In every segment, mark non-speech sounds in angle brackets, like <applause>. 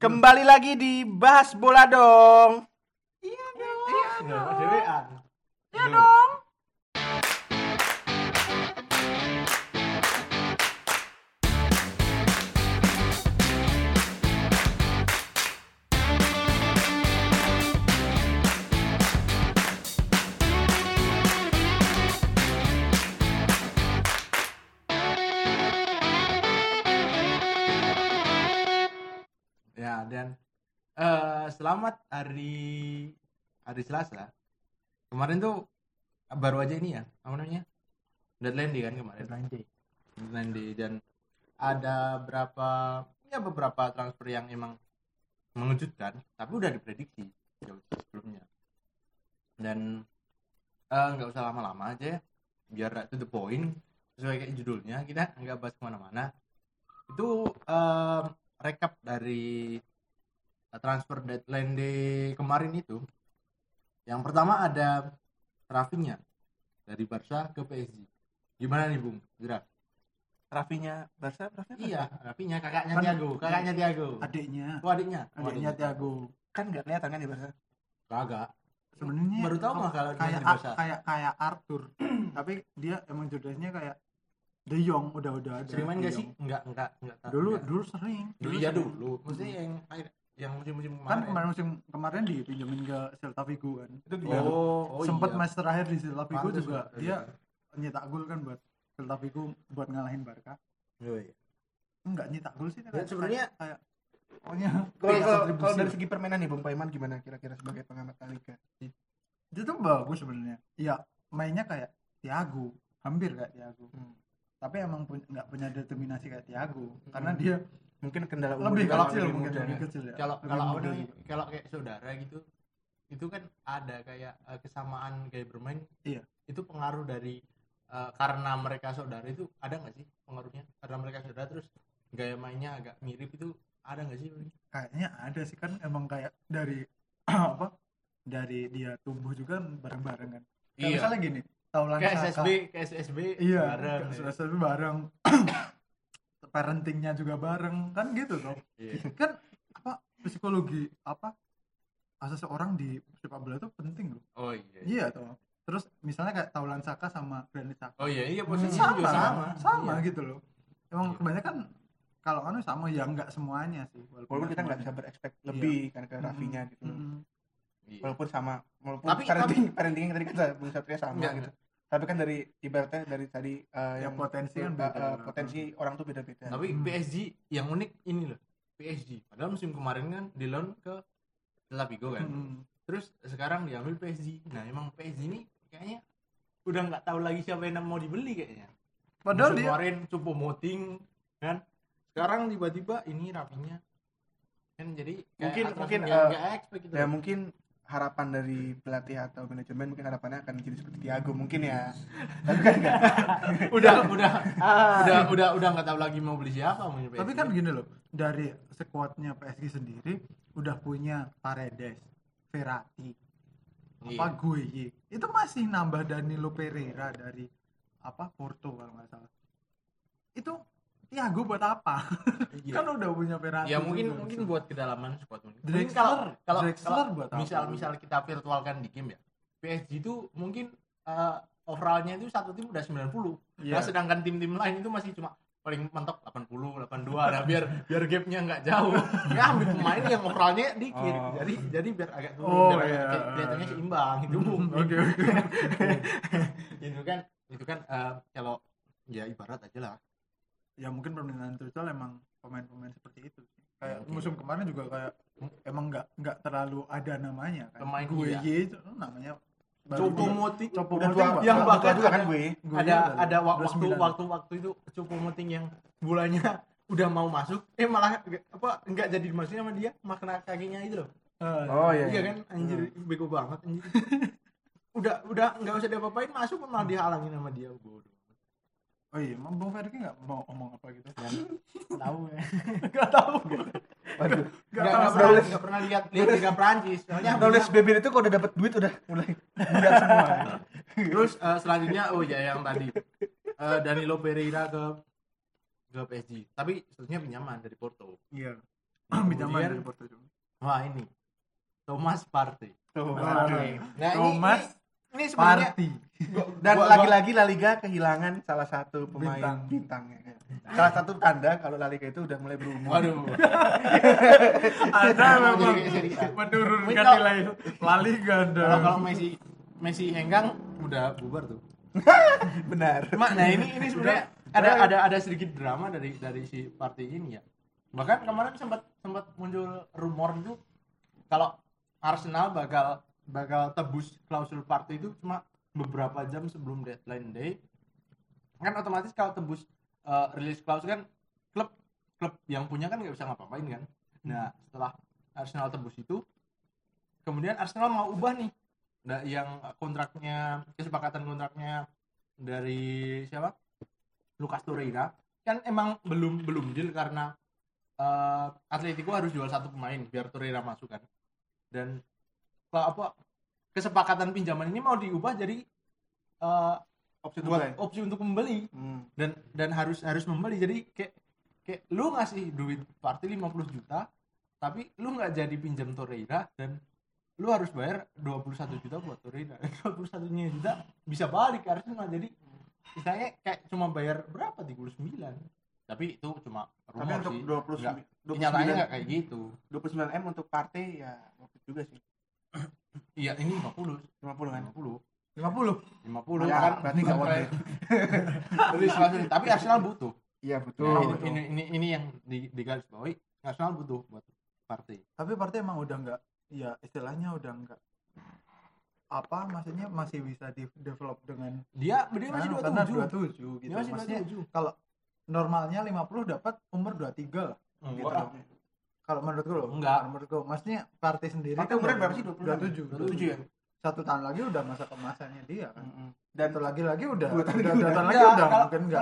Kembali lagi di bahas bola dong. Eh selamat hari hari Selasa. Kemarin tuh baru aja ini ya, apa namanya? Deadline day kan kemarin. Deadline day. Deadline day dan ada berapa ya beberapa transfer yang emang mengejutkan, tapi udah diprediksi jauh sebelumnya. Dan eh, nggak usah lama-lama aja ya, biar to the point sesuai kayak judulnya kita nggak bahas ke mana-mana. Itu eh, rekap dari transfer deadline day kemarin itu. Yang pertama ada Rafinha dari Barca ke PSG. Gimana nih Bung? Gerak. Rafinya Barca, Rafinya Barca. Iya, Rafinha kakaknya Kan- Thiago, kakaknya adiknya Oh, adiknya. Oh, adiknya Thiago Kan nggak kelihatan kan di Barca. Kagak. sebenarnya Baru tahu mah kalau dia kayak di Barca. kayak kayak Arthur <clears throat> tapi dia emang jodohnya kayak De Jong udah udah ada Sering main gak sih? Enggak, enggak, enggak. dulu Enggak. dulu sering Dulu iya sering. dulu. Maksudnya yang yang musim-musim kan kemarin. kemarin musim kemarin dipinjemin ke Celta Vigo kan Itu Dia Oh, oh sempat iya. match terakhir di Celta Vigo Pantes juga lah, dia nyetak gol kan buat Celta Vigo buat ngalahin Barca Oh, iya. enggak nyetak gol sih Ya, sebenarnya- kayak pokoknya Kalau dari segi permainan nih Bung Paiman gimana kira-kira sebagai pengamat La Liga? dia tuh bagus sebenarnya iya mainnya kayak Thiago hampir kayak Thiago Hmm. tapi emang pun- nggak punya determinasi kayak Thiago karena dia Mungkin kendala umur lebih juga, kecil lebih mungkin muda. lebih kecil ya Kalau kalau juga. Kalau kayak saudara gitu, itu kan ada kayak eh, kesamaan gaya bermain. Iya. Itu pengaruh dari eh, karena mereka saudara itu ada nggak sih pengaruhnya? Karena mereka saudara terus gaya mainnya agak mirip itu ada nggak sih? kayaknya ada sih kan emang kayak dari <clears throat> apa dari dia tumbuh juga kan bareng-bareng kan kayak Iya. misalnya gini Kayak Saka SSB, kayak SSB iya bareng. kayak SSB bareng <clears throat> parentingnya juga bareng kan gitu toh Iya. kan apa psikologi apa seseorang di sepak bola itu penting loh Oh iya. iya toh terus misalnya kayak Taulan Saka sama Granit Saka Oh iya, iya Hmm, posisi sama juga sama. sama, sama Iya. gitu loh emang Iya. kebanyakan kalau anu sama ya nggak semuanya sih Walaupun kita nggak bisa semuanya. berekspek lebih kan ke Mm-mm. Rafinya gitu. Mm-mm. Iya. Walaupun sama, walaupun Tapi- parenting parenting yang tadi kita Bung Satria sama Enggak, gitu. Tapi kan dari ibaratnya dari tadi eh, Ya, yang potensi kan eh, beda. eh, potensi orang tuh beda-beda. Tapi Hmm. PSG yang unik ini loh. PSG. Padahal musim kemarin kan di loan ke Celta Vigo kan. Mm-mm. Terus sekarang diambil PSG. Nah, emang PSG ini kayaknya udah nggak tahu lagi siapa yang mau dibeli kayaknya. padahal Musim dia kemarin Cupo Moting kan. Sekarang tiba-tiba ini rapinya kan jadi Mungkin- mungkin, yang gitu. Ya mungkin harapan dari pelatih atau manajemen mungkin harapannya akan jadi seperti Thiago mungkin ya. Tapi kan enggak. <laughs> udah <laughs> udah udah udah udah nggak tahu lagi mau beli siapa mau PSG. tapi kan gini loh dari sekuatnya PSG sendiri udah punya Paredes Verratti Iya. apa Gueye itu masih nambah Danilo Pereira dari apa Porto kalau nggak salah itu Thiago buat apa Iya. kan udah punya Verratti ya mungkin juga. mungkin buat kedalaman squad mungkin. Kalau kalau Drexler kalau buat apa? misal misal kita virtualkan di game ya PSG itu mungkin eh, overallnya itu satu tim udah 90 Iya. nah sedangkan tim-tim lain itu masih cuma paling mentok 80 82 nah biar biar gapnya nggak jauh <laughs> ya ambil pemain yang overallnya dikit Oh. jadi jadi biar agak turun Oh, biar kayak kelihatannya seimbang itu mungkin <laughs> oke oke <laughs> itu kan itu kan eh, kalau ya ibarat aja lah ya mungkin permintaan Tuchel emang pemain-pemain seperti itu sih. kayak Mungkin. musim kemarin juga kayak emang nggak nggak terlalu ada namanya kan Pemain Gueye iya. itu namanya baru Copo juga- Moting Copo Udah Moting tua, Pak. yang bahkan juga kan ada- gue. Ada ada waktu waktu waktu itu cukup moting yang bulanya <laughs> udah mau masuk eh malah nggak- apa enggak jadi dimasukin sama dia makna kakinya itu loh Eh, Oh iya. iya kan anjir bego banget anjir <laughs> udah udah nggak usah diapa-apain masuk malah dihalangin sama dia bodoh oh iya emang Bang Ferdi nggak mau ngomong apa gitu? Tahu ya. <laughs> Nggak tahu. Waduh. nggak nggak pernah nggak pernah lihat. Lihat Liga Prancis soalnya Knowledge baby itu kalau udah dapat duit udah mulai lihat semua. terus eh, selanjutnya oh ya yang tadi. Eh, Danilo Pereira ke ke PSG tapi seterusnya pinjaman dari Porto. Iya. <clears throat> Pinjaman dari Porto juga. wah ini. Thomas Partey. Tuh, Nah, aduh. nah Thomas ini, ini sebenarnya Party Dan lagi-lagi La Liga kehilangan salah satu pemain Bintang. bintangnya. Salah satu tanda kalau La Liga itu udah mulai berumur. waduh <laughs> ada memang menurunkan Kalau- nilai La Liga ada kalau kalau Messi Messi henggang udah bubar tuh <laughs> Benar. Cuma, nah ini ini sebenarnya ada ada ada sedikit drama dari dari si partai ini ya. Bahkan kemarin sempat sempat muncul rumor itu kalau Arsenal bakal bakal tebus klausul partai itu cuma beberapa jam sebelum deadline day. Kan otomatis kalau tebus uh, rilis klausul kan klub klub yang punya kan nggak bisa ngapa-ngapain kan. Nah, setelah Arsenal tebus itu kemudian Arsenal mau ubah nih Nah, yang kontraknya kesepakatan kontraknya dari siapa? Lucas Torreira kan emang belum belum deal karena eh, Atletico harus jual satu pemain biar Torreira masuk kan. Dan apa kesepakatan pinjaman ini mau diubah jadi eh, Opsi buat buat. opsi untuk membeli. Hmm. dan dan harus harus membeli. Jadi kayak kayak lu ngasih duit party 50 juta tapi lu nggak jadi pinjam Torreira dan lu harus bayar 21 juta buat Torreira. <laughs> 21 juta bisa balik ke Arsenal jadi misalnya kayak cuma bayar berapa? 39 tapi itu cuma Tapi rumor untuk sih. 29 Nggak- 29 nyatanya nggak kayak gitu. 29 M untuk partai ya waktu juga sih. Iya ini 50 50 kan. 50 50 50 Ya, kan berarti nggak worth it. Tapi Arsenal butuh. Iya Nah, betul. ini, betul. ini ini ini yang di, di garis bawahi Arsenal butuh buat partai tapi partai emang udah nggak ya istilahnya udah nggak apa maksudnya masih bisa di develop dengan dia dia masih Nah, karena 27 27 gitu. Dia masih maksudnya 27 kalau normalnya 50 dapat umur 23 lah gitu. Enggak. Kalau menurut gue loh, enggak menurut gue. Maksudnya party sendiri Itu umurnya berapa sih? 27. 27 ya? Satu tahun lagi udah masa kemasannya dia kan. Mm -hmm. Dan satu lagi lagi udah. Dua tahun, lagi udah, Kalau udah, udah, udah, udah,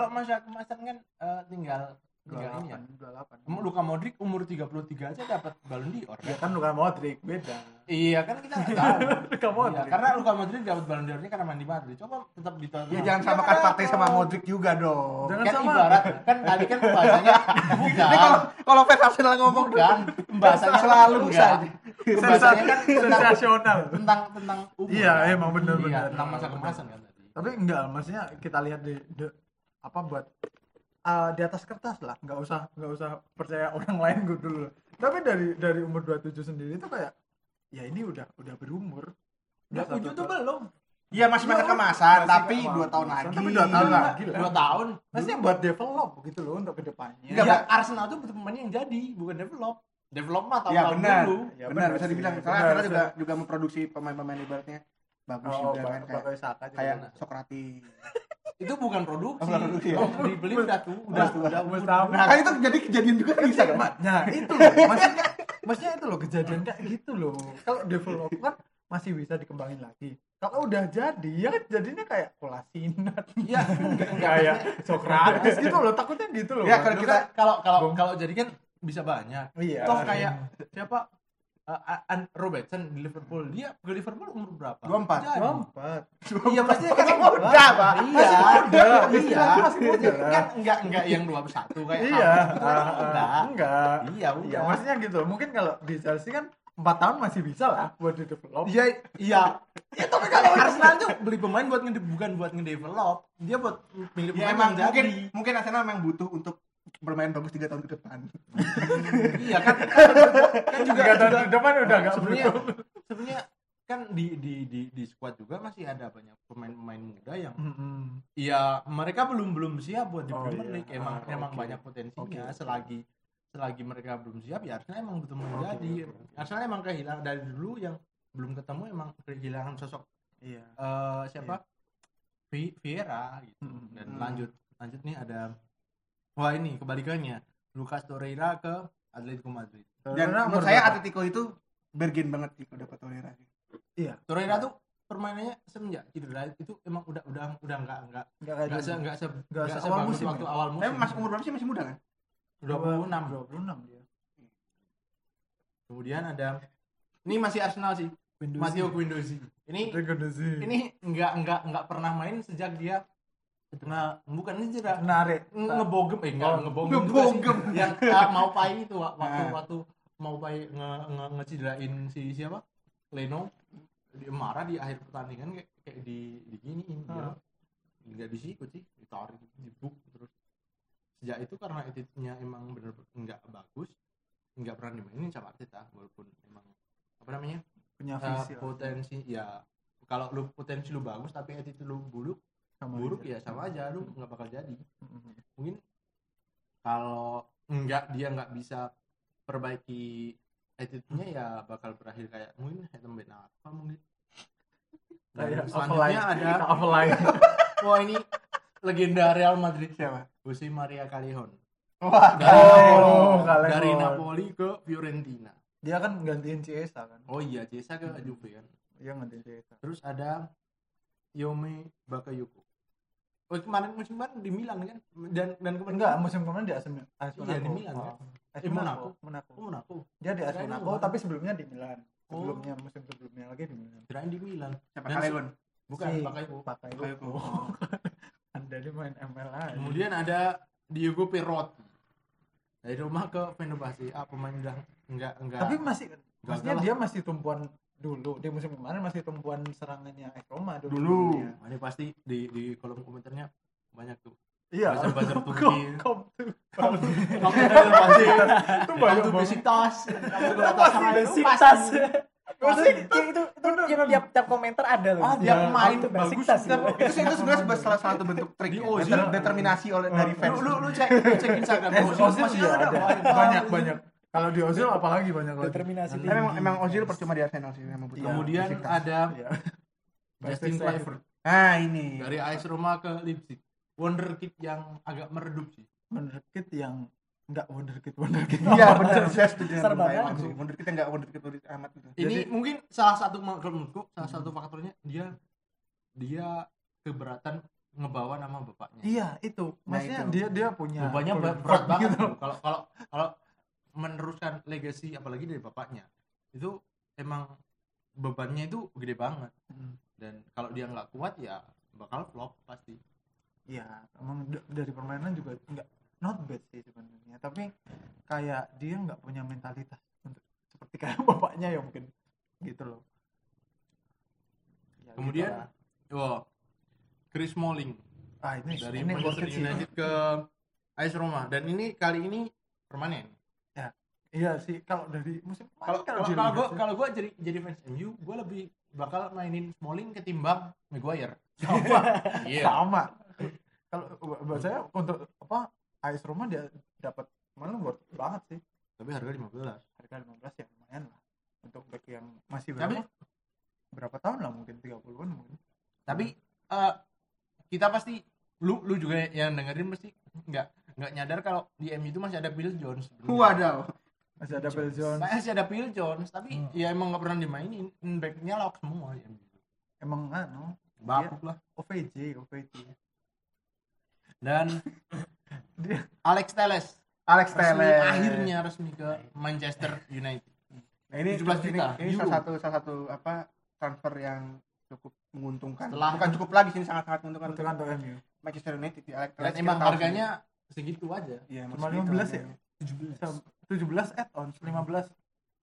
udah, 38 ini 28. Luka Modric umur 33 aja dapat Ballon d'Or. Ya iya, kan Luka Modric beda. Iya kan kita nggak tahu. <laughs> Luka Modric. Iya, karena Luka Modric dapat Ballon d'Or-nya karena main di Madrid. Coba tetap ditonton. Ya jangan iya, sama kan partai sama Modric juga dong. Kan jangan kan sama. ibarat kan tadi kan pembahasannya bukan. <laughs> Ini kalau kalau fans Arsenal ngomong bukan pembahasannya selalu saja. Pembahasannya kan sensasional tentang tentang umur. Iya, iya emang benar-benar. Iya, tentang masa kemasan kan tadi. Tapi enggak, maksudnya kita lihat di apa buat uh, di atas kertas lah nggak usah nggak usah percaya <laughs> orang lain gue dulu tapi dari dari umur 27 sendiri itu kayak ya ini udah udah berumur Udah tujuh tuh tahun. belum. Iya masih masa kemasan, masih tapi kemasan. dua tahun lagi. Tapi dua tahun Dua- lagi lah. Dua tahun. maksudnya buat develop gitu loh untuk ke depannya Enggak, ya. Arsenal tuh butuh pemain yang jadi, bukan develop. Develop mah Iya tahun-tahun benar, dulu. Ya, benar benar bisa dibilang. Soalnya Arsenal juga juga memproduksi pemain-pemain ibaratnya bagus oh, juga kan kayak kayak benar. <laughs> Itu bukan produksi. Oh, bukan produksi ya? Oh, dibeli udah tuh, udah Udah, udah udah. udah. Nah, kan itu jadi kejadian juga bisa kan? Nah itu loh, maksudnya, maksudnya itu loh kejadian kayak gitu loh. Kalau develop kan masih bisa dikembangin lagi. Kalau udah jadi ya kan jadinya kayak kolasinat. Iya, enggak. kayak Socrates gitu loh, takutnya gitu loh. Ya, kalau kita kan kalau kalau kalau jadi kan bisa banyak. iya. Toh kayak siapa? Uh, Robertson di Liverpool dia ke Liverpool umur berapa? 24. Jadi. Empat. Iya pasti kan Masih muda, Pak. Iya, Masih muda. iya. Masih muda. Kan enggak enggak yang 21 kayak Iya. Enggak. enggak. Iya, Iya, maksudnya gitu. Mungkin kalau di Chelsea kan empat tahun masih bisa lah buat di develop. Iya, iya. Ya tapi kalau <laughs> Arsenal tuh beli pemain buat ngede bukan buat ngedevelop. Dia buat milih Ya pemain emang yang mungkin mungkin Arsenal memang butuh untuk bermain bagus tiga tahun ke depan. Iya <laughs> kan kan, kan juga Tiga tahun ke depan udah enggak sebenarnya sebenarnya kan di di di di squad juga masih ada banyak pemain-pemain muda yang Mm-mm. ya mereka belum belum siap buat di Oh, Premier iya. League emang Ah, emang banyak potensinya selagi selagi mereka belum siap ya Arsenal emang Oke, menjadi oke. Arsenal emang kehilangan dari dulu yang belum ketemu emang kehilangan sosok Iya. eh, siapa Vi- Vieira gitu dan lanjut lanjut nih ada wah ini kebalikannya Lucas Torreira ke Atletico Madrid Dan menurut saya berapa? Atletico itu bergen banget sih kalau dapat Torreira. Iya. Torreira tuh permainannya semenjak cedera itu emang udah udah udah nggak nggak Enggak kayak nggak se dulu. nggak se Nggak nggak se- awal musim waktu ya? awal musim Tapi masih umur berapa sih masih muda kan? 26 26 dia. kemudian ada ini masih Arsenal sih Guendouzi. Matteo Guendouzi ini Guendouzi. ini nggak nggak nggak pernah main sejak dia nggak bukan ini cedera menarik. ngebogem eh enggak Oh, ngebogem ngebogem. <laughs> yang ah, <laughs> mau pai itu wa- waktu Ah. waktu mau upaya nge, nge, ngecederain si siapa Leno dia marah di akhir pertandingan kayak kayak di di giniin dia Ah. nggak disikut sih ditarik dibuk terus sejak itu karena attitude-nya emang bener nggak bagus nggak pernah dimainin sama Arteta walaupun emang apa namanya punya eh, visi lah. potensi ya kalau lu potensi lu bagus tapi attitude lu buruk Sama buruk aja. ya sama aja lu nggak bakal jadi. Mungkin kalau enggak dia nggak bisa perbaiki attitude-nya ya bakal berakhir kayak mungkin Hatem Ben apa mungkin? Kayak selanjutnya offline. ada <laughs> offline. <laughs> Wah ini legenda Real Madrid Siapa? Jose Maria Callejon. Wah, dari, Oh, Callejon. dari Napoli ke Fiorentina. Dia kan gantiin Ciesa kan? Oh iya Cesa ke Juve kan? Dia gantiin Ciesa terus ada Yome Bakayoko kemarin musim kemarin di Milan kan? Dan dan kemarin enggak musim kemarin di AS AS Iya, Monaco. Di Milan, Oh. kan? AS Eh, Monaco. Monaco. Oh Monaco. Dia di AS Monaco. Monaco. tapi sebelumnya di Milan. Oh. sebelumnya musim sebelumnya lagi di Milan. Kirain di Milan. Siapa? Kalegon? bukan Si Bakayoko Bakayoko. Bakayoko. <laughs> anda ini main ML aja kemudian ada Diego Perotti. Dari Roma ke Fenerbahce. Ah pemain udah enggak enggak. Tapi masih maksudnya dia masih tumpuan dulu di musim kemarin masih tumpuan serangannya AS Roma dulu, Dulu. Nah, ini pasti di di kolom komentarnya banyak tuh. Iya. <laughs> Turki. Kom- kom tuh. kamu Fenerbahce itu banyak besitas. Basic pasti. itu itu itu tiap, tiap tiap komentar ada loh. Ah, tiap Iya, main itu basic bagus. tas. setiap- itu itu sebenarnya salah satu bentuk trik ya, determinasi oleh dari fans. lu lu cek lu cek Instagram. Eh, masih iya ada. banyak banyak kalau di Ozil apalagi banyak lagi? Determinasi Tapi memang emang Ozil percuma di Arsenal sih memang butuh kemudian ada Iya. Justin Kluivert nah ini. Dari AS Roma ke Leipzig. Wonderkid yang agak meredup sih. Wonderkid yang enggak wonderkid wonderkid iya benar saya setuju Serba dengan langsung mundur kita nggak mundur kita amat gitu ini Jadi- mungkin salah satu kalau menurutku salah satu faktornya dia dia keberatan ngebawa nama bapaknya. Iya itu. Nah, maksudnya itu. dia dia punya punya berat, berat banget gitu. tuh. kalau kalau kalau meneruskan legacy apalagi dari bapaknya itu emang bebannya itu gede banget Hmm. dan kalau dia nggak kuat ya bakal flop pasti Iya, emang dari permainan juga enggak not bad sih sebenarnya. Tapi kayak dia nggak punya mentalitas untuk seperti <laughs> kayak bapaknya ya mungkin gitu loh. Ya, Kemudian, gitu. Wah, Chris Smalling ah ini dari ini Manchester. United ke AS Roma dan ini kali ini permanen. Iya sih kalau dari musim Kalau kemarin kalau kalau gue kalau gue jadi jadi fans MU, gue lebih bakal mainin Smalling ketimbang Maguire. sama <laughs> Iya. sama. Kalau bu- buat saya untuk apa AS Roma dia dapat mana worth banget sih. Tapi harga 15. Harga 15 ya lumayan lah untuk back yang masih Tapi- berapa? berapa tahun lah mungkin 30-an mungkin. Tapi eh, kita pasti lu lu juga yang dengerin pasti nggak nggak nyadar kalau di MU itu masih ada Phil Jones. sebenarnya. Masih ada Phil Jones. Masih ada Phil Jones, tapi Hmm. ya emang nggak pernah dimainin. Backnya lock semua ya. Emang anu Bapuk lah. OVJ, OVJ. Dan <laughs> Dia Alex Teles Alex resmi, Telles akhirnya resmi ke Manchester United. nah, ini 17 ini, juta ini euro. salah satu salah satu apa transfer yang cukup menguntungkan Setelah- bukan cukup lagi sini sangat sangat menguntungkan untuk kantor MU. Manchester United di Alex Dan Telles kita emang harganya segitu aja. iya, Cuma maksudnya 15 itu ya? 17 add-ons, 15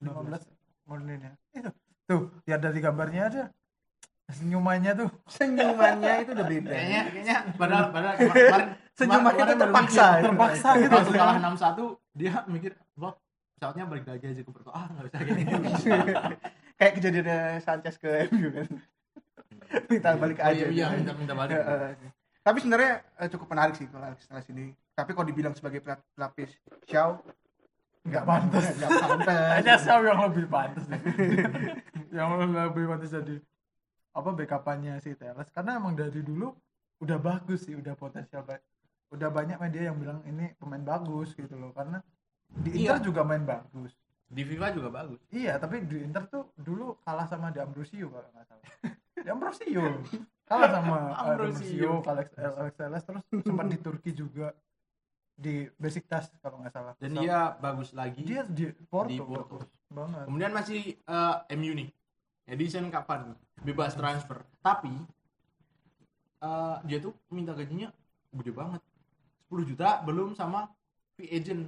15 modelinnya. Itu. Tuh, ya dari gambarnya aja. Senyumannya tuh. <laughs> senyumannya itu udah beda Kayaknya kayaknya padahal padahal <laughs> kemarin senyumannya itu terpaksa mikir, terpaksa gitu. Waktu kalah 6-1 dia mikir, "Wah, pesawatnya balik lagi aja ke Porto." Ah, enggak bisa gini. kayak <laughs> kejadiannya Sanchez ke MU kan minta balik Oh, aja iya, iya, minta minta balik. Tapi sebenarnya eh, cukup menarik sih kalau Alex Telles ini tapi kalau dibilang sebagai pelap- pelapis Xiao Enggak pantas. nggak pantas Hanya Shaw yang lebih pantas nih. yang lebih pantas jadi apa backupannya si Teles karena emang dari dulu udah bagus sih, udah potensial ba- udah banyak media yang bilang ini pemain bagus gitu loh karena di Inter Iya. juga main bagus. Di FIFA juga bagus. Iya, tapi di Inter tuh dulu kalah sama De Ambrosio kalau nggak salah. De Ambrosio kalah sama Ambrosio. Ambrosio, Alex Alex Telles terus sempat di Turki juga di Besiktas kalau nggak salah. Dan dia bagus lagi. dia di Porto, di Porto. banget. Kemudian masih eh, MU nih. Edison kapan? Bebas transfer. Tapi eh, dia tuh minta gajinya gede banget. 10 juta belum sama fee agent.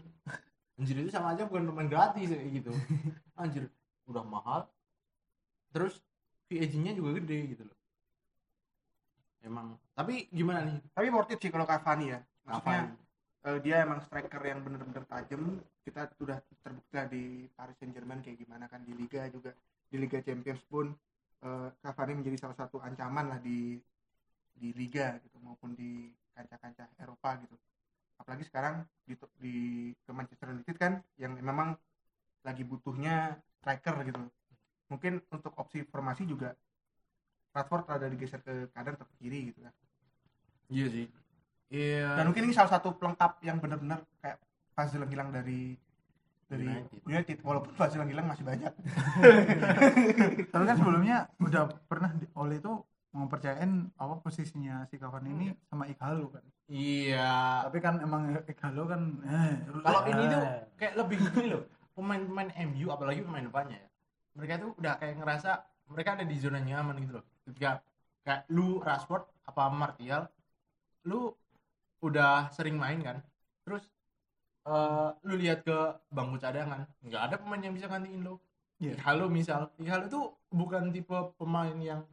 anjir itu sama aja bukan pemain gratis kayak gitu <laughs> anjir udah mahal terus free agentnya juga gede gitu loh emang tapi gimana nih tapi worth it sih kalau Cavani ya maksudnya Cavani? Eh, dia emang striker yang bener-bener tajam. Kita sudah terbukti di Paris Saint Germain kayak gimana kan di Liga juga di Liga Champions pun eh, Cavani menjadi salah satu ancaman lah di di Liga gitu maupun di kancah-kancah Eropa gitu. Apalagi sekarang di, di ke Manchester United kan yang memang lagi butuhnya striker gitu. Mungkin untuk opsi formasi juga Rashford ada digeser ke kanan atau ke kiri gitu kan. Iya sih iya. Dan mungkin ini salah satu pelengkap yang benar-benar kayak puzzle yang hilang dari dari United. United, walaupun puzzle yang hilang masih banyak. <laughs> Tapi kan sebelumnya udah pernah di, oleh itu mempercayain apa posisinya si Cavani ini sama Ighalo kan. Iya. Tapi kan emang Ighalo kan eh, kalau ini tuh Eh. kayak lebih gini loh pemain-pemain MU apalagi pemain depannya ya. Mereka tuh udah kayak ngerasa mereka ada di zona nyaman gitu loh. Ketika kayak lu Rashford apa Martial lu udah sering main kan terus eh, lu lihat ke bangku cadangan nggak ada pemain yang bisa gantiin lu Iya. Halo misal Halo tuh bukan tipe pemain yang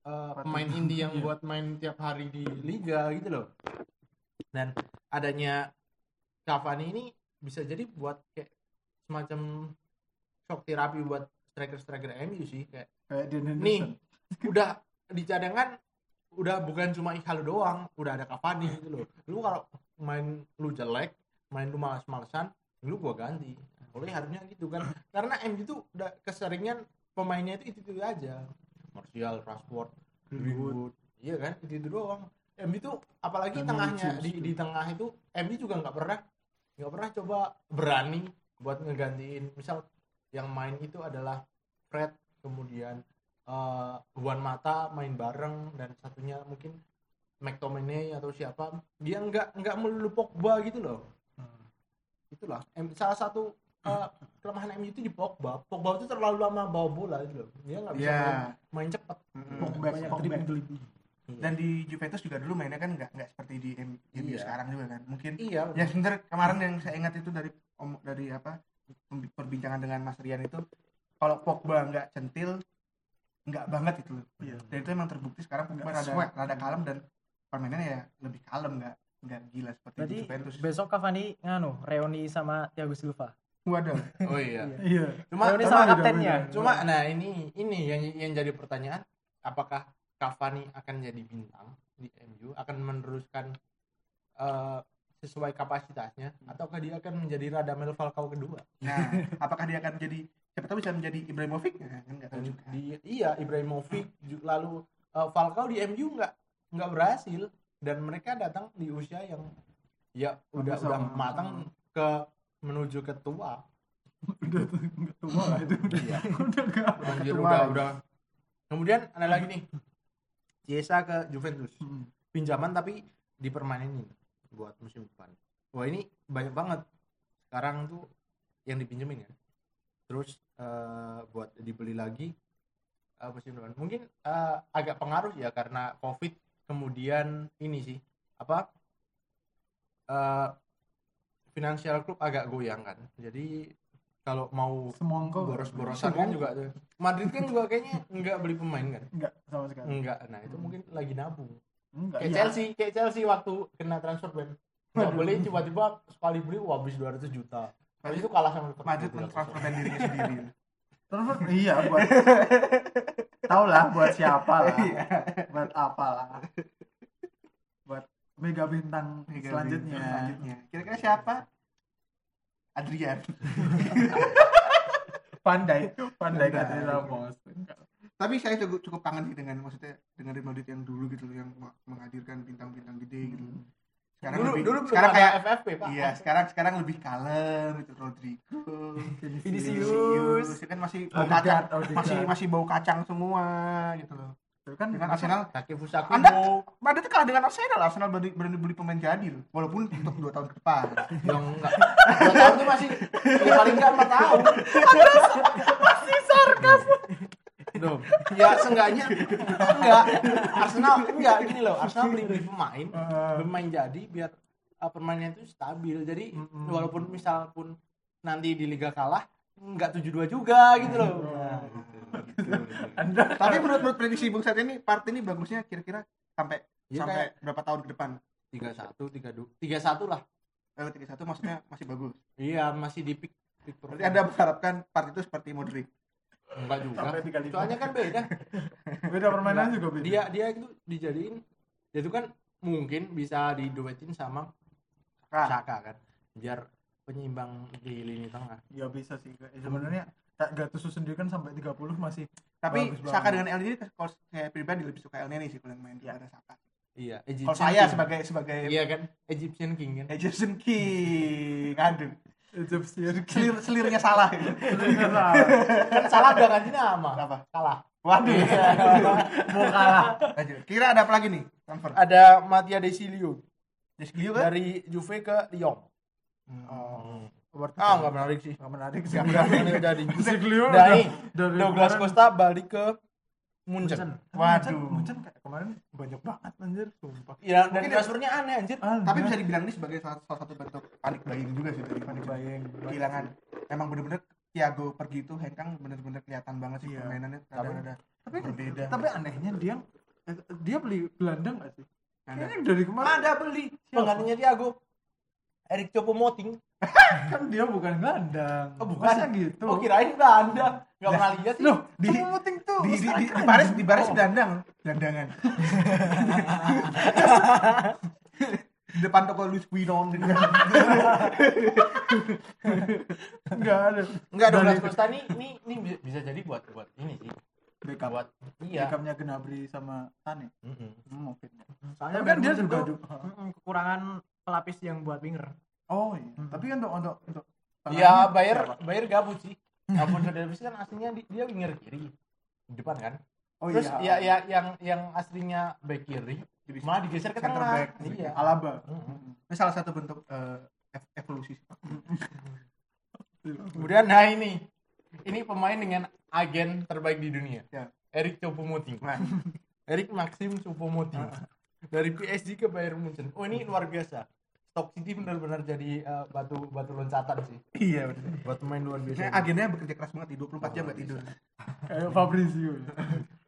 Patut. pemain indie yang <laughs> Iya. buat main tiap hari di liga gitu loh dan adanya Cavani ini bisa jadi buat kayak semacam shock terapi buat striker-striker MU sih kayak kayak nih udah di cadangan udah bukan cuma Ikhalo doang udah ada Cavani gitu loh. Lu kalau main lu jelek main lu malas-malesan lu gua ganti. Oleh harusnya gitu kan. Karena MU tuh udah keseringan pemainnya itu itu, aja. Martial, Rashford, Greenwood. Iya kan? Itu itu doang MU tuh apalagi Dan tengahnya di, di tengah itu MU juga nggak pernah nggak pernah coba berani buat ngegantiin. Misal yang main itu adalah Fred kemudian eh Juan Mata main bareng dan satunya mungkin McTominay atau siapa. Dia nggak nggak melulu Pogba gitu loh. Itulah. Em- salah satu eh, kelemahan MU itu di Pogba. Pogba itu terlalu lama bawa bola gitu loh. Dia nggak bisa Iya. main, main cepat. Mm-mm. Pogba, Banyak Pogba. dribbling. dan di Juventus juga dulu mainnya kan nggak nggak seperti di MU Iya. sekarang juga kan. Mungkin iya ya sebentar kemarin yang saya ingat itu dari om dari apa perbincangan dengan Mas Rian itu kalau Pogba nggak centil nggak banget itu. Loh Iya. dan itu emang terbukti sekarang Pogba Nggak rada swag. rada kalem dan permainannya ya lebih kalem nggak nggak gila seperti Berarti di Juventus. besok Cavani nganu reuni sama Thiago Silva. waduh. Oh iya. Iya. Cuma reuni sama kaptennya. cuma nah ini ini yang yang jadi pertanyaan apakah Cavani akan jadi bintang di MU akan meneruskan eh, sesuai kapasitasnya ataukah dia akan menjadi Radamel Falcao kedua? Nah apakah dia akan jadi siapa tahu bisa menjadi Ibrahimovic. Nah, kan nggak tahu juga. Di, iya Ibrahimovic ju- lalu eh, Falcao di MU nggak nggak berhasil. Dan mereka datang di usia yang ya udah Sama-sama. udah matang ke menuju ke tua. <laughs> Udah tua lah itu. Iya. <laughs> udah Anjir, udah udah. Kemudian ada lagi nih. Chiesa ke Juventus. Hmm. pinjaman tapi dipermanenin buat musim depan. Wah ini banyak banget. Sekarang tuh yang dipinjemin ya terus eh, buat dibeli lagi eh, musim depan mungkin eh, agak pengaruh ya karena covid kemudian ini sih apa eh finansial klub agak goyang kan. Jadi kalau mau semongko. boros-borosan kan juga tuh. Madrid kan juga kayaknya nggak beli pemain kan? Enggak sama sekali. Enggak nah itu mungkin lagi nabung. Enggak kayak iya. Chelsea kayak Chelsea waktu kena transfer ban nggak boleh tiba-tiba sekali beli wah habis 200 juta habis itu kalah sama Liverpool. Madrid mentransferkan dirinya sendiri. <laughs> Transfer? Iya buat <laughs> tau lah buat siapa lah. Iya. buat apa lah buat mega bintang Mega selanjutnya. Bintang selanjutnya. Kira-kira siapa? Adrian. <laughs> Pandai. Pandai kata Ramos. Tapi saya cukup cukup kangen sih dengan maksudnya dengan Real Madrid yang dulu gitu yang menghadirkan bintang-bintang gede gitu sekarang dulu lebih dulu sekarang kayak FFP pak. iya sekarang sekarang lebih kalem itu Rodrigo <laughs> Vinicius. ya kan masih bau Odegaard, kacang Odegaard. masih masih bau kacang semua gitu loh. Kan dengan Arsenal Kaki Fusaku Anda- Madrid kalah dengan Arsenal Arsenal berani, berani beli pemain jadi loh. Walaupun untuk dua tahun ke depan. <laughs> Yang enggak. Dua tahun itu masih ya paling enggak empat tahun. Masih sarkas Duh, ya seenggaknya enggak Arsenal enggak gini loh Arsenal beli beli pemain pemain jadi biar uh, permainannya itu stabil. Jadi Mm-mm. walaupun misal pun nanti di liga kalah nggak 7-2 juga gitu loh. Nah, <laughs> Anda Tapi menurut menurut prediksi Bung Sat ini part ini bagusnya kira-kira sampai Ya, sampai kayak berapa tahun ke depan? 31 32 31 lah. Eh, 31 maksudnya masih bagus. Iya, masih di peak Berarti Anda mengharapkan part itu seperti Modric. Enggak juga. sampai 35. Soalnya kan beda. <laughs> beda permainan juga beda. Dia dia itu dijadiin dia itu kan mungkin bisa diduetin sama Saka. Saka kan. Biar penyeimbang di lini tengah. ya bisa sih kayak sebenarnya tak Gattuso sendiri kan sampai 30 masih Tapi Bagus Saka banget. dengan El Neni kalau saya pribadi lebih suka El Neni sih kalau yang main Ya. daripada Saka. Iya, Kalau saya King. sebagai sebagai iya kan Egyptian King kan. Egyptian King, aduh, Egyptian selir selirnya salah. kan salah <laughs> udah ganti nama. Apa? Kalah. Waduh. <laughs> mau kalah Lanjut. Kira ada apa lagi nih? Transfer. Ada Mattia Desilio Desilio kan? dari Juve ke Lyon. oh Ah, enggak menarik sih. nggak menarik sih Siglio Udah udah nih, dari Douglas Costa balik ke Munchen. Munchen. Waduh. Munchen, Munchen kayak kemarin banyak banget anjir sumpah Iya, dan Mungkin- transfernya aneh anjir. Aneh. Tapi bisa dibilang ini sebagai salah, salah satu bentuk panik buying juga sih dari panik bayang Kehilangan emang bener-bener Thiago pergi itu Hengkang bener-bener kelihatan banget sih Iya. permainannya kadang ada tapi berbeda. tapi anehnya dia eh, dia beli gelandang gak sih Ada. kayaknya dari kemarin Ada beli penggantinya Thiago. Eric Choupo-Moting. <laughs> kan dia bukan gelandang Oh, bukan. Masa gitu Oh, kirain enggak Enggak pernah lihat sih. loh Di- di penting tuh di, di, di, di. Paris di Paris Oh. gelandang gelandangan <laughs> di depan toko Louis Vuitton enggak ada Enggak Douglas Dari- Costa nih ini ini bi- bisa jadi buat buat ini sih. backup Buat iya. backupnya Gnabry sama Tane Mm-mm. hmm, mungkin Soalnya tapi kan dia juga mm, kekurangan pelapis yang buat winger. oh iya Hmm. tapi kan untuk untuk untuk Iya, Bayer siapa? Bayer gabut sih. Alfonso Davies kan aslinya di- dia winger kiri. Di depan kan. oh Terus iya ya, ya yang yang aslinya back kiri malah digeser ke tengah. back. Iya. Alaba Mm-mm. ini salah satu bentuk ev- evolusi <laughs> Kemudian nah ini. Ini pemain dengan agen terbaik di dunia. Ya. Eric Choupo-Moting. Nah, <laughs> Eric Maxim Choupo-Moting. Dari PSG ke Bayern Munchen. Oh, ini luar biasa. Stock City benar-benar jadi eh, batu batu loncatan sih. iya betul. Buat pemain luar biasa. Nah, agennya bekerja keras banget di 24 jam gak tidur. kayak Fabrizio. <laughs>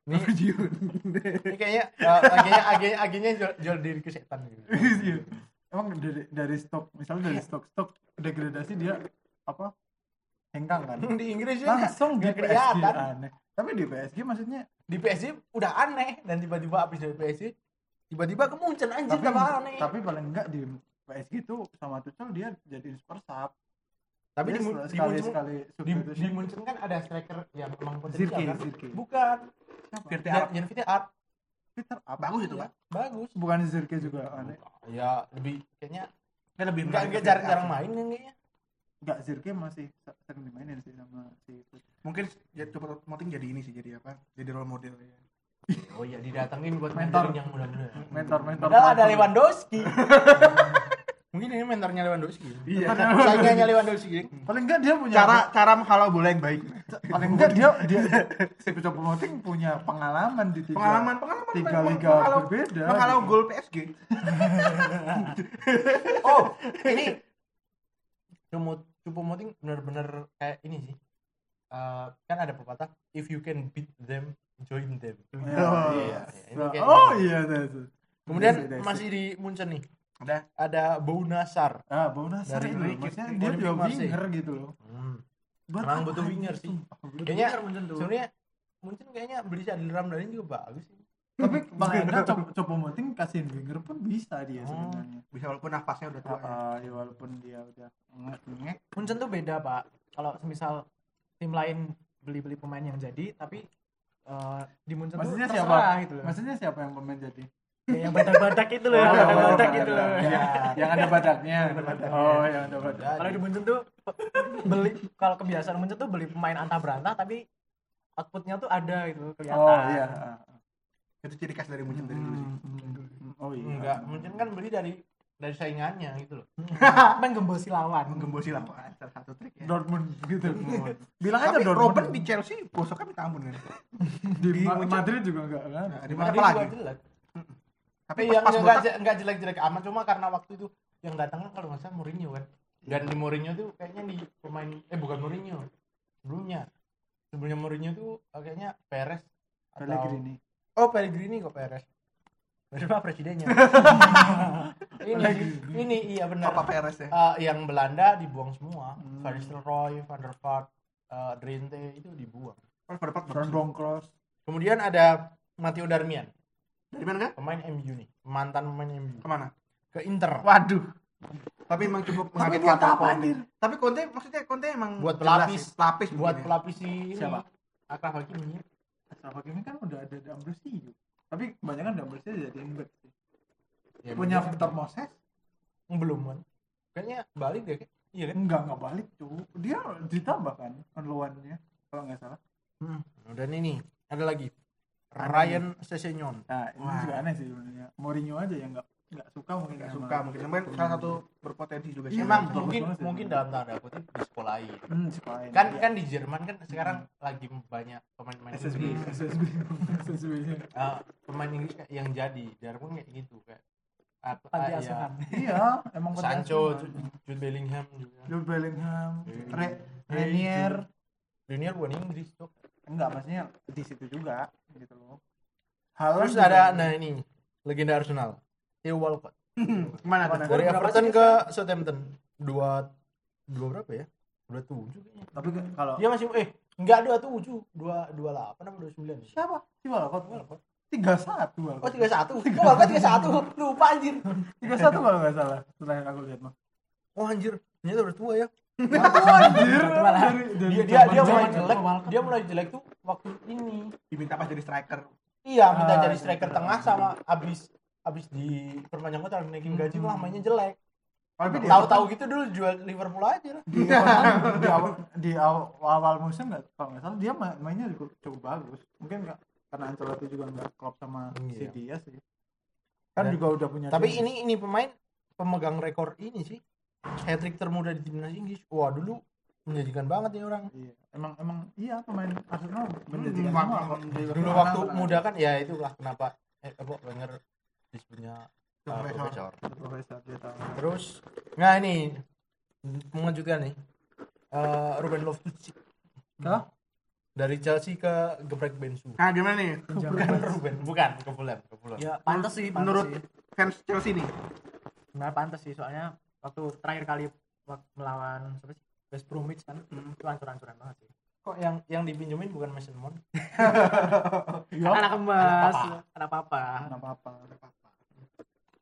Ini, ini kayaknya eh, agennya agennya agennya jual, jual diri ke setan gitu. Iya. emang dari dari stok misalnya dari stok stok degradasi dia apa? Hengkang kan? Di Inggris ya langsung di PSG aneh. Tapi di PSG maksudnya Di PSG udah aneh. Dan tiba-tiba habis dari PSG tiba-tiba ke Munchen anjir tapi aneh. tapi paling enggak di PSG itu sama Tuchel dia jadi super sub Tapi Dia di, Mun- di sekali sekali di, di Munchen kan ada striker yang emang potensial kan? Zirke Bukan. Virte Jan, Arab. Jan Vite Art. Peter apa bagus itu pak Bagus. bukan Zirke juga aneh Ya lebih kayaknya kan lebih enggak menarik enggak ke jarang-jarang Virte main kan kayaknya. enggak Zirke masih sering dimainin sih sama si mungkin ya, coba moting jadi ini sih jadi apa jadi role model ya Oh iya didatengin buat Mentor. yang muda-muda. mentor mentor Padahal ada Lewandowski. <laughs> Mungkin ini mentornya Lewandowski. Iya. Saingannya Lewandowski. paling enggak dia punya cara cara menghalau bola yang baik paling enggak dia dia <laughs> si Peco Moting punya pengalaman di tiga pengalaman pengalaman tiga liga menghalau- berbeda menghalau gitu. gol PSG <laughs> Oh, ini Cumo Moting benar-benar kayak ini sih. Eh, kan ada pepatah if you can beat them join them. Oh, Iya, ini kayak oh gitu. iya itu, itu. Kemudian Desi, Desi. masih di Munchen nih. Ada Ada Bau Nasar. ah Bau Nasar Dari itu maksudnya dia juga winger gitu loh Hmm. Emang butuh winger sih. Kayaknya sebenarnya Munchen kayaknya beli Sadil Ramdhani juga bagus sih. tapi <laughs> Bang Hendra coba Moting kasihin winger pun bisa dia Oh. sebenarnya bisa walaupun nafasnya udah tua ya. Ah, ya walaupun dia udah ngek Munchen tuh beda pak. Kalau semisal tim lain beli-beli pemain yang jadi, tapi eh, di Munchen maksudnya tuh siapa gitu loh. maksudnya siapa yang pemain jadi Ya, yang badak-badak itu loh, Oh, yang badak-badak badak, gitu loh. Ya. yang, yang ada badaknya badaknya. oh yang ada badak Jadi, Kalau di Munchen tuh beli kalau kebiasaan Munchen tuh beli pemain antah berantah tapi outputnya tuh ada gitu kelihatan. oh iya itu ciri khas dari Munchen dari dulu sih Hmm, hmm, hmm. oh iya enggak, Munchen kan beli dari dari saingannya gitu loh. Main gembosi lawan. menggembosi lapangan salah satu trik ya Dortmund gitu bilang aja tapi Dortmund Robben di Chelsea gosoknya minta ampun kan di, di. Madrid juga enggak kan Nah, di Madrid lagi juga jelek. Tapi yang pas enggak botak enggak jelek-jelek amat. Cuma karena waktu itu yang datang kan kalau nggak salah Mourinho kan. Dan di Mourinho tuh kayaknya di pemain eh bukan Mourinho sebelumnya. Sebelumnya Mourinho tuh eh, kayaknya Perez atau Pellegrini. Oh Pellegrini kok Perez. Berapa presidennya. <laughs> Ini ini iya benar. Papa Perez ya? Eh, yang Belanda dibuang semua. Hmm. Van Nistelrooy, Van der Vaart, eh, Drenthe itu dibuang. Oh, pada part Van Bronckhorst. Kemudian ada Matteo Darmian dari mana kan pemain MU nih. Mantan pemain MU ke mana? Ke Inter. Waduh. Tapi emang cukup Tapi mengagetkan buat apa, anjir? tapi Conte maksudnya Conte emang Buat jelas pelapis. pelapis buat ya. pelapisi ini. Siapa? Akraf Hakimi. Ashraf Hakimi kan udah ada di Ambrosio tapi kebanyakan di Ambrosio jadiin back sih. Ya, punya mungkin- Victor Moses? Belum kan kayaknya balik deh kayak- iya kan? Enggak enggak balik tuh dia ditambah kan on loan-nya kalau nggak salah. Dan ini ada lagi Ryan Sessegnon nah ini Wah. juga aneh sih sebenarnya Mourinho aja yang nggak nggak suka mungkin nggak suka mungkin cuman salah satu berpotensi juga sih Iya, emang mungkin mungkin dalam tanda kutip disekolahin hmm, sekolahin. kan Iya. kan di Jerman kan sekarang lagi banyak pemain-pemain SSB. Inggris SSB SSB. Eh, pemain Inggris yang jadi Darwin kayak gitu kayak apa ah, asuhan. <laughs> iya emang Sancho, Jude, Bellingham juga. Jude Bellingham. Re Renier Renier bukan Inggris tuh. Enggak maksudnya di situ juga gitu loh Terus juga- ada nah ini legenda Arsenal, Theo Walcott <laughs> Mana tuh? Dari Everton ke Southampton dua dua berapa ya? Dua tujuh kayaknya. tapi kalau Dia masih eh enggak dua tujuh, dua dua delapan apa dua sembilan? siapa si Walcott Walcott. tiga satu Oh tiga satu, oh Walcott tiga satu, lupa anjir. tiga satu kalau nggak salah setelah yang aku lihat mah Oh anjir, ternyata udah tua ya. Anjir. Dia dia dia mulai jelek, Walcott. dia mulai jelek tuh waktu ini. diminta pas jadi striker Iya, minta Ah, jadi iya, striker iya. tengah sama abis abis di perpanjang kontrak naikin gaji malah mainnya jelek. tapi di Tahu-tahu gitu dulu jual Liverpool aja lah. di <laughs> awal di awal, musim nggak kalau nggak salah dia ma- mainnya cukup, bagus mungkin nggak karena Ancelotti juga nggak klop sama si dia sih kan juga udah punya Tapi ini ini pemain pemegang rekor ini sih. Hat trick termuda di timnas Inggris. Wah, dulu menjanjikan banget nih orang. iya. emang emang iya pemain Arsenal menjanjikan Hmm, semua. Dulu waktu muda kan ya itulah kenapa eh apa Wenger disebutnya uh, Profesor. Terus nah ini mengejutkan nih. Eh, Ruben Loftus-Cheek Hah? dari Chelsea ke geprek Bensu. nah gimana nih Bukan <laughs> Ruben, bukan ke Fulham, ke Fulham. ya pantas sih pantas menurut sih. fans Chelsea nih Sebenarnya pantas sih soalnya waktu terakhir kali waktu melawan siapa sih West Bromwich kan Hmm. itu hancur-hancuran banget sih Kok yang yang dipinjemin bukan Mason Mount? <laughs> Iya. anak emas Apa-apa. anak apa apa?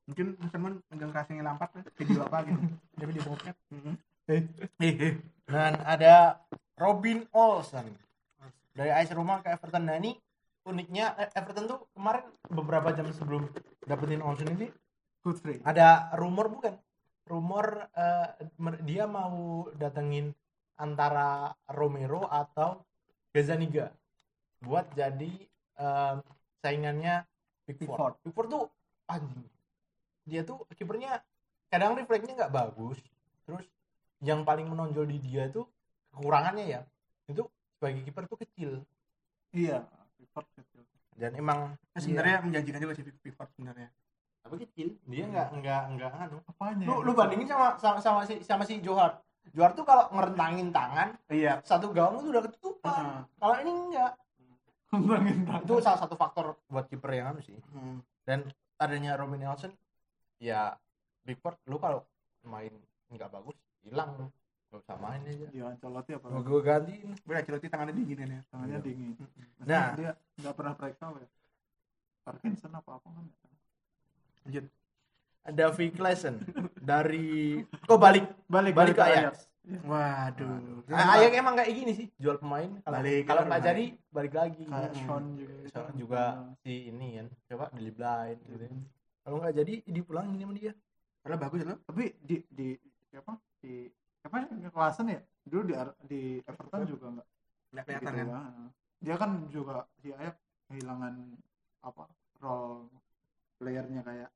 mungkin teman pegang kasihnya lampat kan video apa gitu jadi di Mm-mm. Dan ada Robin Olsen dari AS Roma ke Everton. Nah ini uniknya eh, Everton tuh kemarin beberapa jam sebelum dapetin Olsen ini Good free. ada rumor bukan? Rumor mer- dia mau datengin antara Romero atau Gazzaniga buat jadi eh, saingannya Pickford. Pickford tuh anjing. Dia tuh kipernya kadang refleksnya nggak bagus. Terus yang paling menonjol di dia tuh kekurangannya ya itu sebagai kiper tuh kecil Iya. Pickford kecil. dan emang Nah, sebenarnya menjanjikan juga sih Pickford sebenarnya tapi kecil dia nggak nggak nggak anu Apanya? lu lu bandingin sama sama sama si sama si Johar Johar tuh kalau ngerentangin tangan iya satu gawang tuh udah ketutupan Heeh. kalau ini enggak <laughs> Ngembangin itu salah satu faktor buat kiper yang anu sih Hmm. dan adanya Robin Nelson ya Pickford lu kalau main nggak bagus hilang lu nggak usah main aja Iya, Ancelotti apa? mau gue gantiin gue Ancelotti tangannya dingin ya Tangannya Iya. dingin. Nah. Nah, dia nggak pernah periksa ya. Parkinson apa apa kan? Lanjut ada Vic Claesen dari kok balik Balik balik ke Ajax waduh Nah, Ajax emang kayak gini sih jual pemain kalau Balik, kalau nggak balik. jadi balik lagi Hmm. Sean juga. So, juga si ini kan coba Dilly Blind gitu kan. kalau nggak jadi dipulangin sama dia padahal bagus loh Tapi di di siapa? Di apa ya kelasan ya? Dulu di di Everton juga nggak nggak kelihatan gitu kan ya. Dia kan juga si Ajax kehilangan apa? role playernya kayak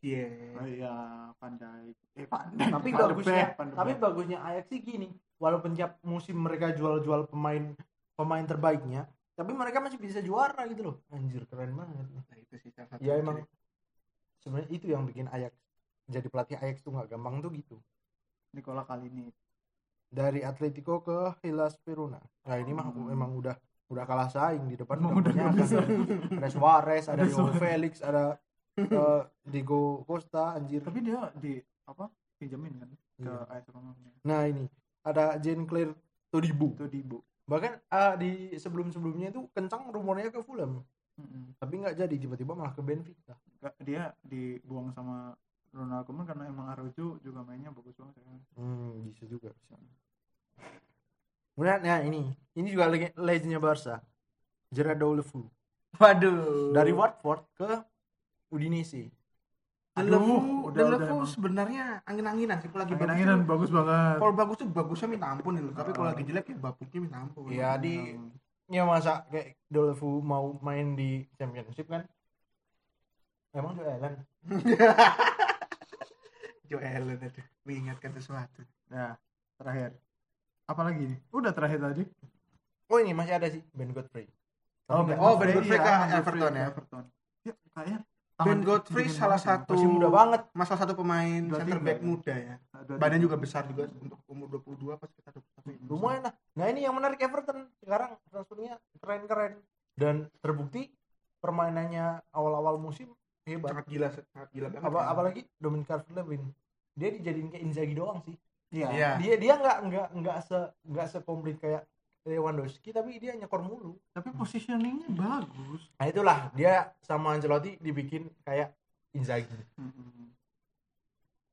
iya oh iya Dijk. Eh Dijk. tapi bagusnya de tapi bagusnya Ajax sih gini walaupun tiap musim mereka jual-jual pemain pemain terbaiknya tapi mereka masih bisa juara gitu loh anjir keren banget nah itu sih salah satu ya emang sebenarnya itu yang bikin Ajax jadi pelatih Ajax tuh nggak gampang tuh gitu Nicola kali ini dari Atletico ke Hellas Verona nah ini mah Hmm. emang udah udah kalah saing di depan udah udah banyak bisa. ada Suarez ada Ada Joao. Felix ada eh, <laughs> Diego Costa anjir. Tapi dia di apa pinjamin kan ke Iya. AS Roma nah ini. Ada Jean Claire Todibo. Itu di bu bahkan ah, di sebelum sebelumnya itu kencang rumornya ke Fulham. Mm-mm. tapi nggak jadi tiba-tiba malah ke Benfica. Dia dibuang sama Ronald Koeman karena emang Araujo juga mainnya bagus banget ya. hmm, bisa juga bisa. Kemudian nah ini. Ini juga leg- legendnya Barca. Gerardo Deulofeu Waduh. dari Watford ke Udinese Delevu, udah- udah Delevu emang. sebenarnya angin-anginan sih. Kalau lagi bagus angin-anginan tuh- bagus banget Kalau bagus tuh bagusnya minta ampun itu. Tapi kalau Ah. lagi jelek ya babuknya minta ampun. Iya di ya masa kayak Deulofeu mau main di Championship kan emang Joe Allen <laughs> Joe Allen aduh, mengingatkan sesuatu. nah terakhir apalagi nih udah terakhir tadi oh ini masih ada sih Ben Godfrey Oh, Oh, Ben Godfrey iya, ke Ben Godfrey Everton ke ya? Everton. Ya, kayaknya Ben Godfrey salah ya. satu masih muda banget Masalah satu pemain center back muda ya. Ada Badan juga besar juga untuk umur 22 pas kita 21. lumayan lah nah ini yang menarik Everton sekarang transfernya keren-keren dan terbukti permainannya awal-awal musim hebat sangat gila sangat gila banget. apa kan. apalagi Dominic Calvert-Lewin dia dijadiin kayak Inzaghi doang sih Iya. Iya. dia dia nggak nggak nggak se nggak sekomplit kayak Lewandowski tapi dia nyekor mulu. Tapi positioningnya bagus. nah itulah dia sama Ancelotti dibikin kayak Inzaghi. Mm-mm.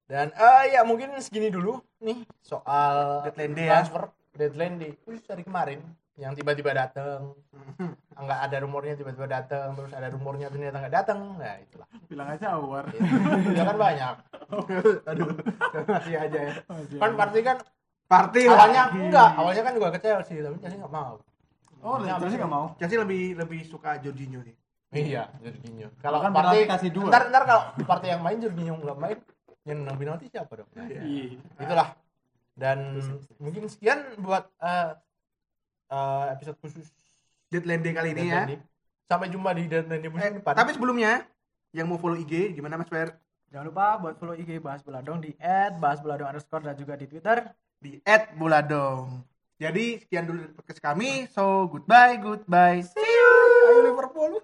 dan eh ya mungkin segini dulu nih soal Deadline day ya. transfer deadline day. Khusus hari kemarin yang tiba-tiba datang nggak ada rumornya tiba-tiba datang terus ada rumornya ternyata nggak datang nah itulah. Bilang aja awar. ya kan banyak. <laughs> <laughs> Aduh <laughs> masih aja ya. Kan pasti kan Party lah. awalnya enggak awalnya kan juga ke Chelsea tapi Chelsea nggak mau Oh, Ini Chelsea habis- nggak mau. Chelsea lebih lebih suka Jorginho sih. iya Jorginho kalau Bahkan party penalti kasih dua. ntar ntar kalau party yang main Jorginho nggak main yang menang penalti siapa dong Nah, Iya. itulah dan mungkin sekian buat eh, eh, episode khusus Deadline day kali ini ya. Day. sampai jumpa di deadline Day musim Eh, depan tapi sebelumnya yang mau follow IG gimana Mas Per? Jangan lupa buat follow IG Bahas Beladong di @bahasbeladong underscore dan juga di Twitter. Di @buladong. Jadi sekian dulu dari podcast kami. So goodbye, goodbye. See you. Liverpool